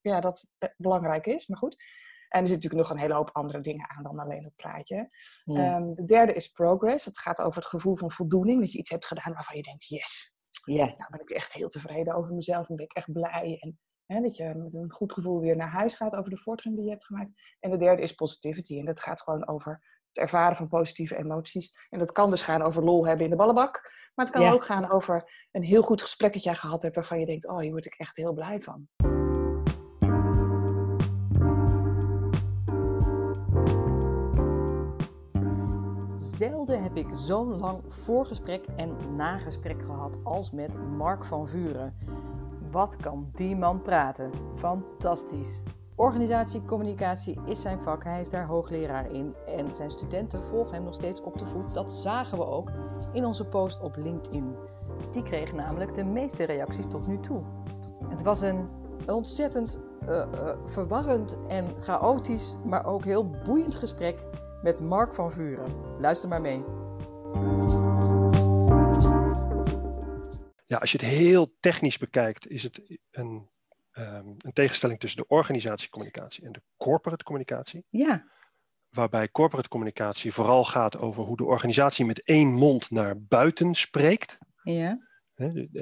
ja, dat eh, belangrijk is. Maar goed. En er zit natuurlijk nog een hele hoop andere dingen aan dan alleen het praatje. Ja. Ehm, de derde is progress. Dat gaat over het gevoel van voldoening. Dat je iets hebt gedaan waarvan je denkt, yes, ja. nou ben ik echt heel tevreden over mezelf en ben ik echt blij. En hè, dat je met een goed gevoel weer naar huis gaat over de voortgang die je hebt gemaakt. En de derde is positivity. En dat gaat gewoon over het ervaren van positieve emoties. En dat kan dus gaan over lol hebben in de ballenbak. Maar het kan Ja. ook gaan over een heel goed gesprek dat jij gehad hebt waarvan je denkt, oh, hier word ik echt heel blij van. Zelden heb ik zo'n lang voorgesprek en nagesprek gehad als met Mark van Vuren. Wat kan die man praten? Fantastisch. Organisatiecommunicatie is zijn vak, hij is daar hoogleraar in en zijn studenten volgen hem nog steeds op de voet. Dat zagen we ook in onze post op LinkedIn. Die kreeg namelijk de meeste reacties tot nu toe. Het was een ontzettend eh, verwarrend en chaotisch, maar ook heel boeiend gesprek met Mark van Vuren. Luister maar mee. Ja, als je het heel technisch bekijkt, is het een, ehm, een tegenstelling tussen de organisatiecommunicatie en de corporate communicatie. Ja, Waarbij corporate communicatie vooral gaat over hoe de organisatie met één mond naar buiten spreekt. ja,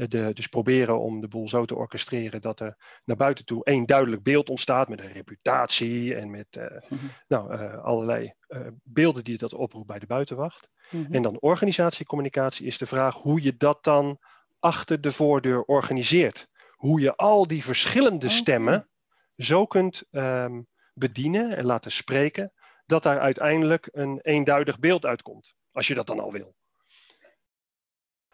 de- dus proberen om de boel zo te orchestreren dat er naar buiten toe één duidelijk beeld ontstaat met een reputatie en met eh, Mhm. nou, eh, allerlei eh, beelden die dat oproept bij de buitenwacht. Mhm. En dan organisatiecommunicatie is de vraag hoe je dat dan achter de voordeur organiseert. Hoe je al die verschillende stemmen zo kunt ehm, bedienen en laten spreken, dat daar uiteindelijk een eenduidig beeld uitkomt. Als je dat dan al wil.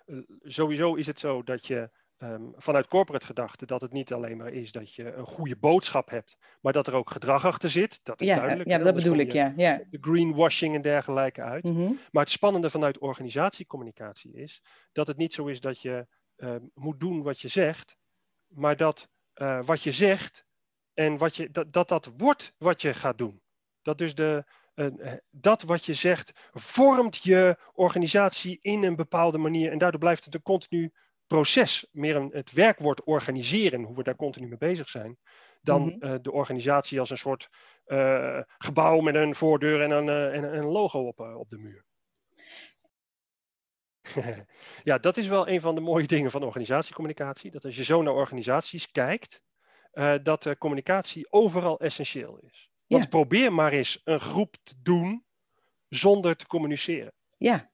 Eh, sowieso is het zo dat je ehm, vanuit corporate gedachte dat het niet alleen maar is dat je een goede boodschap hebt, maar dat er ook gedrag achter zit. Dat is ja, duidelijk. ja dat bedoel ik, ja. ja. De greenwashing en dergelijke uit. Mhm. Maar het spannende vanuit organisatiecommunicatie is dat het niet zo is dat je eh, moet doen wat je zegt, maar dat eh, wat je zegt en wat je, dat, dat dat wordt wat je gaat doen. Dat dus de, eh, dat wat je zegt vormt je organisatie in een bepaalde manier en daardoor blijft het een continu proces, meer een, het werkwoord organiseren, hoe we daar continu mee bezig zijn, dan Mhm. eh, de organisatie als een soort gebouw met een voordeur en een, en een logo op, op de muur. ja, dat is wel een van de mooie dingen van organisatiecommunicatie. Dat als je zo naar organisaties kijkt, eh, dat de communicatie overal essentieel is. Want Ja. probeer maar eens een groep te doen zonder te communiceren. Ja,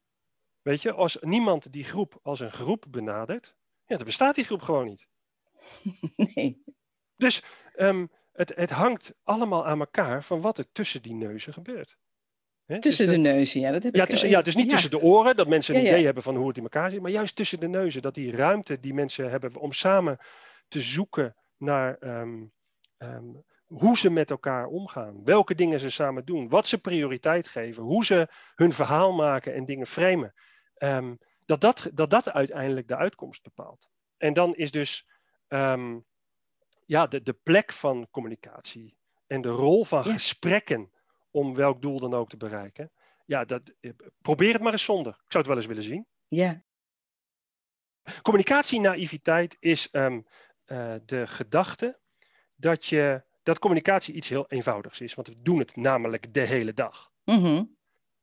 Weet je, als niemand die groep als een groep benadert, ja, dan bestaat die groep gewoon niet. nee. Dus ehm, het, het hangt allemaal aan elkaar van wat er tussen die neuzen gebeurt. Hè, Tussen dus de neuzen, ja. Dat heb Ja, ik tussen, ja, dus niet ja. tussen de oren, dat mensen een Ja, idee hebben van hoe het in elkaar zit, maar juist tussen de neuzen, dat die ruimte die mensen hebben om samen te zoeken naar ehm, ehm, hoe ze met elkaar omgaan, welke dingen ze samen doen, wat ze prioriteit geven, hoe ze hun verhaal maken en dingen framen, ehm, dat, dat, dat dat uiteindelijk de uitkomst bepaalt. En dan is dus ja, de, de plek van communicatie en de rol van Ja. gesprekken om welk doel dan ook te bereiken. Ja, dat, eh, probeer het maar eens zonder. Ik zou het wel eens willen zien. Ja, Communicatie-naïviteit is ehm, eh, de gedachte dat, je, dat communicatie iets heel eenvoudigs is. Want we doen het namelijk de hele dag. Mhm.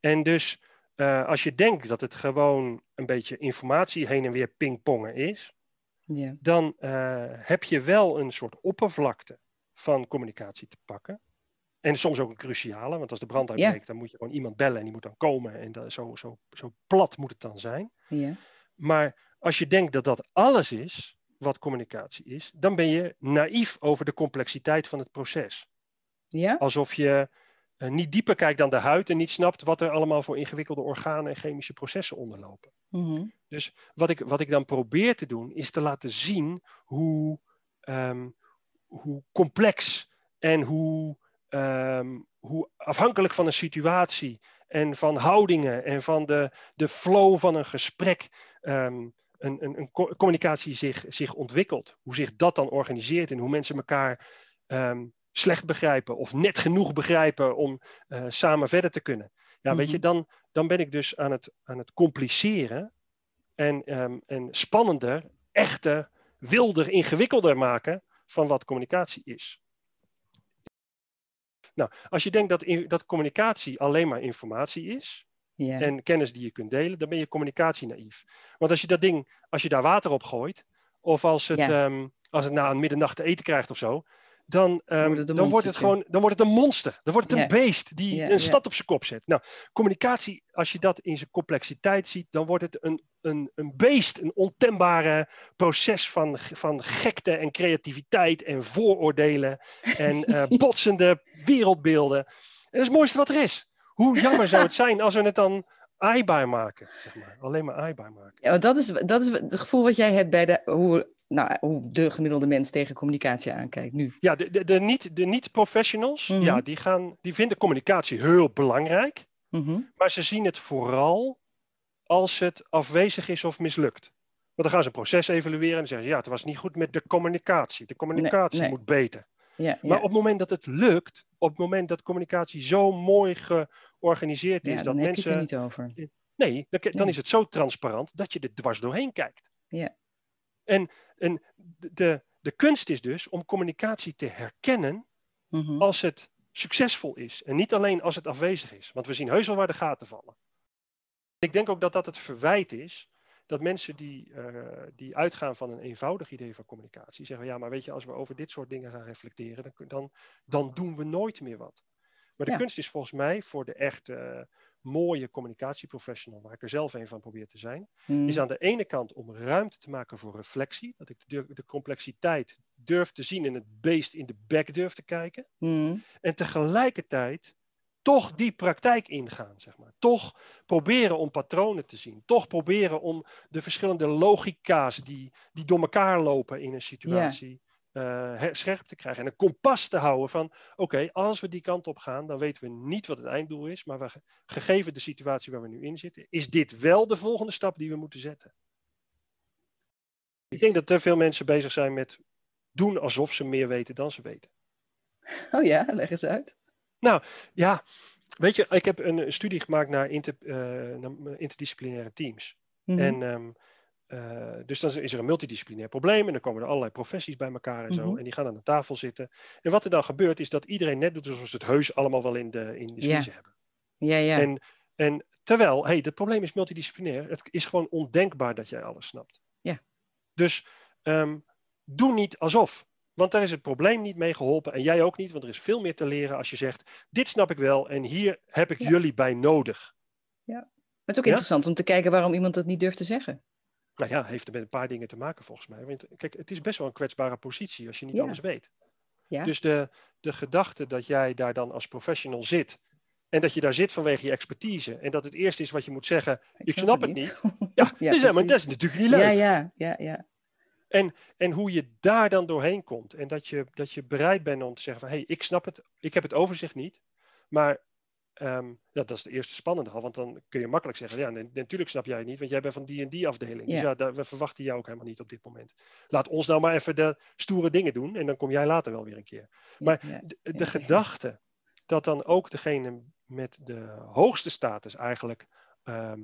En dus eh, als je denkt dat het gewoon een beetje informatie heen en weer pingpongen is, dan heb je wel een soort oppervlakte van communicatie te pakken. En soms ook een cruciale, want als de brand uitbreekt, dan moet je gewoon iemand bellen en die moet dan komen. En dat, zo, zo, zo plat moet het dan zijn. ja. Maar als je denkt dat dat alles is wat communicatie is, dan ben je naïef over de complexiteit van het proces. Ja? Alsof je eh, niet dieper kijkt dan de huid en niet snapt wat er allemaal voor ingewikkelde organen en chemische processen onderlopen. Mhm. Dus wat ik, wat ik dan probeer te doen, is te laten zien hoe, ehm, hoe complex en hoe, ehm, hoe afhankelijk van een situatie en van houdingen en van de, de flow van een gesprek ehm, een, een, een co- communicatie zich, zich ontwikkelt. Hoe zich dat dan organiseert en hoe mensen elkaar ehm, slecht begrijpen of net genoeg begrijpen om eh, samen verder te kunnen. Ja, weet je, Mhm. dan, dan ben ik dus aan het, aan het compliceren en, ehm, en spannender, echter, wilder, ingewikkelder maken van wat communicatie is. Nou, als je denkt dat, in- dat communicatie alleen maar informatie is, en kennis die je kunt delen, dan ben je communicatie naïef. Want als je dat ding, als je daar water op gooit, of als het, ehm, als het na een middernacht te eten krijgt of zo, dan, ehm, wordt het een dan wordt het gewoon, dan wordt het een monster. Dan wordt het een beest die een stad op zijn kop zet. Nou, communicatie, als je dat in zijn complexiteit ziet, dan wordt het een, een, een beest, een ontembare proces van, van gekte en creativiteit en vooroordelen en eh, botsende wereldbeelden. En dat is het mooiste wat er is. Hoe jammer zou het zijn als we het dan aaibaar maken, zeg maar. Alleen maar aaibaar maken. Ja, dat is, dat is het gevoel wat jij hebt bij de, hoe, nou, hoe de gemiddelde mens tegen communicatie aankijkt nu. Ja, de, de, de niet- de niet-professionals, Mhm. ja, die, gaan, die vinden communicatie heel belangrijk. Mhm. Maar ze zien het vooral als het afwezig is of mislukt. Want dan gaan ze een proces evalueren en zeggen ze, ja, het was niet goed met de communicatie. De communicatie nee. moet beter. Ja, Maar ja. op het moment dat het lukt, op het moment dat communicatie zo mooi georganiseerd is, ja, dat heb je mensen... het er niet over. Nee, dan, dan Nee. is het zo transparant dat je er dwars doorheen kijkt. Ja. En, en de, de kunst is dus om communicatie te herkennen Mhm. als het succesvol is. En niet alleen als het afwezig is. Want we zien heus wel waar de gaten vallen. Ik denk ook dat dat het verwijt is. Dat mensen die, eh, die uitgaan van een eenvoudig idee van communicatie zeggen: ja, maar weet je, als we over dit soort dingen gaan reflecteren, dan, dan, dan doen we nooit meer wat. Maar de Ja. kunst is volgens mij voor de echt eh, mooie communicatieprofessional, waar ik er zelf een van probeer te zijn, Mhm. is aan de ene kant om ruimte te maken voor reflectie. Dat ik de, de complexiteit durf te zien en het beest in de bek durf te kijken. Mhm. En tegelijkertijd toch die praktijk ingaan, zeg maar. Toch proberen om patronen te zien. Toch proberen om de verschillende logica's die, die door elkaar lopen in een situatie eh, her- scherp te krijgen. En een kompas te houden van, oké, als we die kant op gaan, dan weten we niet wat het einddoel is. Maar we, ge- gegeven de situatie waar we nu in zitten, is dit wel de volgende stap die we moeten zetten. Ik denk dat te veel mensen bezig zijn met doen alsof ze meer weten dan ze weten. Oh ja, leg eens uit. Ja, weet je, ik heb een, een studie gemaakt naar, inter, eh, naar interdisciplinaire teams. Mhm. En ehm, eh, dus dan is er een multidisciplinair probleem en dan komen er allerlei professies bij elkaar en zo. Mhm. En die gaan aan de tafel zitten. En wat er dan gebeurt is dat iedereen net doet alsof ze het heus allemaal wel in de, in de Ja. smiezen hebben. Ja, ja. En, en terwijl, hey, het probleem is multidisciplinair. Het is gewoon ondenkbaar dat jij alles snapt. Ja. Dus ehm, doe niet alsof. Want daar is het probleem niet mee geholpen. En jij ook niet, want er is veel meer te leren als je zegt: Dit snap ik wel en hier heb ik Ja. jullie bij nodig. Maar het is ook Ja? interessant om te kijken waarom iemand dat niet durft te zeggen. Nou ja, heeft er met een paar dingen te maken volgens mij. Want kijk, het is best wel een kwetsbare positie als je niet Ja. alles weet. Ja. Dus de, de gedachte dat jij daar dan als professional zit. En dat je daar zit vanwege je expertise. En dat het eerste is wat je moet zeggen: Ik, snap, het niet. Ja, Ja, dus, ja, maar dat is natuurlijk niet leuk. Ja, ja, ja, ja. En hoe je daar dan doorheen komt. En dat je, dat je bereid bent om te zeggen van... hé, hey, ik snap het. Ik heb het overzicht niet. Maar ehm, ja, dat is de eerste spannende al. Want dan kun je makkelijk zeggen... ja, nee, natuurlijk snap jij het niet. Want jij bent van die en die afdeling. Dus Ja. ja, daar, we verwachten jou ook helemaal niet op dit moment. Laat ons nou maar even de stoere dingen doen. En dan kom jij later wel weer een keer. Maar ja, de, gedachte dat dan ook degene met de hoogste status eigenlijk... ehm,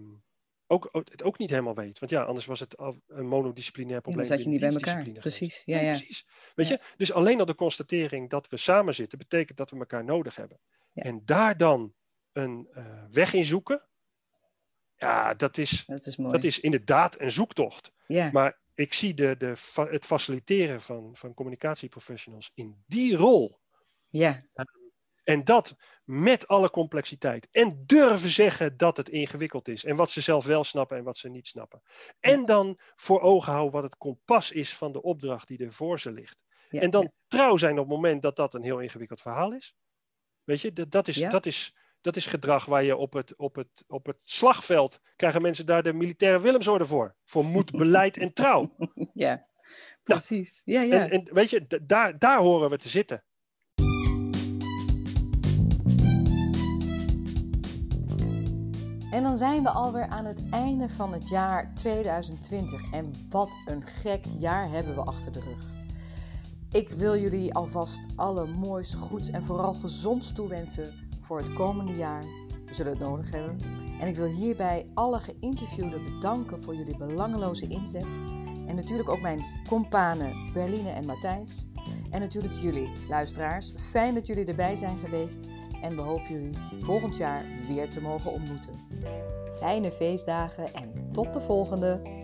ook, ook- het ook niet helemaal weet. Want ja, anders was het een monodisciplinair probleem. dan zat je niet bij elkaar. Precies. Ja, ja. precies. Weet Ja. je? Dus alleen al de constatering dat we samen zitten, betekent dat we elkaar nodig hebben. En daar dan een eh, weg in zoeken, ja, dat is, Dat is mooi. dat is inderdaad een zoektocht. ja. Maar ik zie de, de, fa- het faciliteren van, van communicatieprofessionals in die rol. ja, En dat met alle complexiteit. En durven zeggen dat het ingewikkeld is. En wat ze zelf wel snappen en wat ze niet snappen. En dan voor ogen houden wat het kompas is van de opdracht die er voor ze ligt. ja, en dan ja. trouw zijn op het moment dat dat een heel ingewikkeld verhaal is. Weet je, dat, dat, is, Ja. dat, is, dat is gedrag waar je op het, op, het, op het slagveld krijgen mensen daar de militaire Willemsorde voor. Voor moed, beleid en trouw. Ja, precies. Ja, ja. En, en weet je, daar, daar horen we te zitten. En dan zijn we alweer aan het einde van het jaar 2020. En wat een gek jaar hebben we achter de rug. Ik wil jullie alvast alle moois, goeds en vooral gezonds toewensen voor het komende jaar. We zullen het nodig hebben. En ik wil hierbij alle geïnterviewden bedanken voor jullie belangeloze inzet. En natuurlijk ook mijn companen Berline en Matthijs. En natuurlijk jullie, luisteraars. Fijn dat jullie erbij zijn geweest. En we hopen jullie volgend jaar weer te mogen ontmoeten. Fijne feestdagen en tot de volgende!